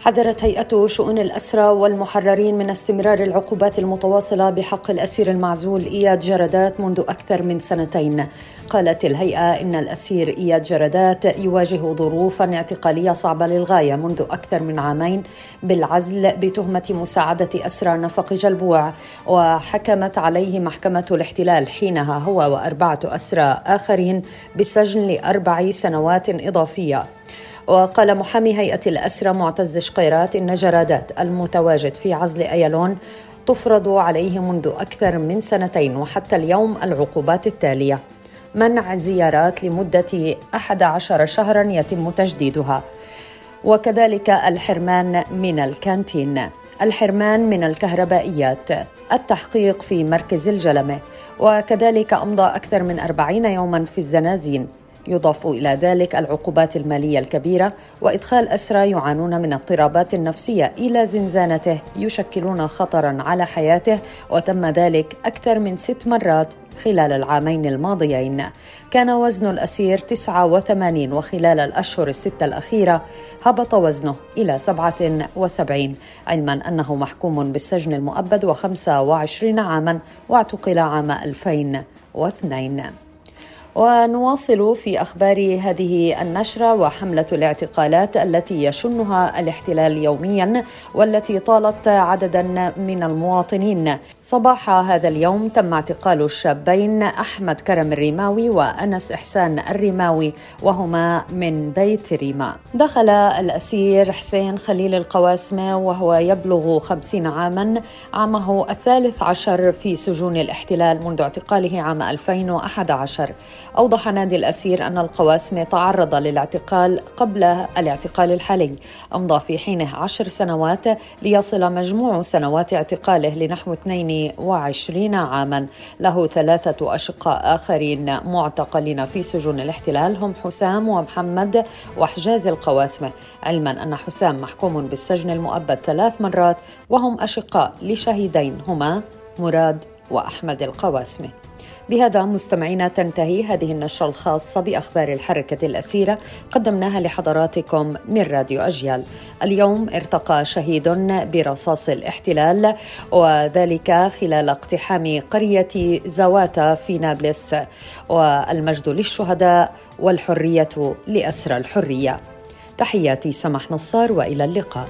حذرت هيئة شؤون الأسرى والمحررين من استمرار العقوبات المتواصلة بحق الأسير المعزول إياد جردات منذ أكثر من سنتين. قالت الهيئة إن الأسير إياد جردات يواجه ظروفا اعتقالية صعبة للغاية منذ أكثر من عامين بالعزل بتهمة مساعدة أسرى نفق جلبوع. وحكمت عليه محكمة الاحتلال حينها هو وأربعة أسرى آخرين بسجن لأربع سنوات إضافية. وقال محامي هيئة الأسرى معتز شقيرات إن جرادات المتواجد في عزل أيلون تفرض عليه منذ أكثر من سنتين وحتى اليوم العقوبات التالية. منع زيارات لمدة 11 شهرا يتم تجديدها. وكذلك الحرمان من الكانتين. الحرمان من الكهربائيات. التحقيق في مركز الجلمة. وكذلك أمضى أكثر من أربعين يوما في الزنازين. يضاف إلى ذلك العقوبات المالية الكبيرة وإدخال أسرى يعانون من اضطرابات نفسية إلى زنزانته يشكلون خطرا على حياته وتم ذلك أكثر من ست مرات خلال العامين الماضيين. كان وزن الأسير 89 وخلال الأشهر الستة الأخيرة هبط وزنه إلى 77 علما أنه محكوم بالسجن المؤبد و25 عاما واعتقل عام 2002 ونواصل في أخبار هذه النشرة وحملة الاعتقالات التي يشنها الاحتلال يوميا والتي طالت عددا من المواطنين. صباح هذا اليوم تم اعتقال الشابين أحمد كرم الريماوي وأنس إحسان الريماوي وهما من بيت ريما. دخل الأسير حسين خليل القواسمه وهو يبلغ خمسين عاما عامه الثالث عشر في سجون الاحتلال منذ اعتقاله عام 2011 أوضح نادي الأسير أن القواسمة تعرض للاعتقال قبل الاعتقال الحالي أمضى في حينه عشر سنوات ليصل مجموع سنوات اعتقاله لنحو 22 عاما. له ثلاثة أشقاء آخرين معتقلين في سجون الاحتلال هم حسام ومحمد وحجاز القواسمة علما أن حسام محكوم بالسجن المؤبد ثلاث مرات وهم أشقاء لشهيدين هما مراد وأحمد القواسمة بهذا مستمعينا تنتهي هذه النشرة الخاصة بأخبار الحركة الأسيرة قدمناها لحضراتكم من راديو أجيال. اليوم ارتقى شهيد برصاص الاحتلال وذلك خلال اقتحام قرية زواتا في نابلس والمجد للشهداء والحرية لأسرى الحرية. تحياتي سمح نصار وإلى اللقاء.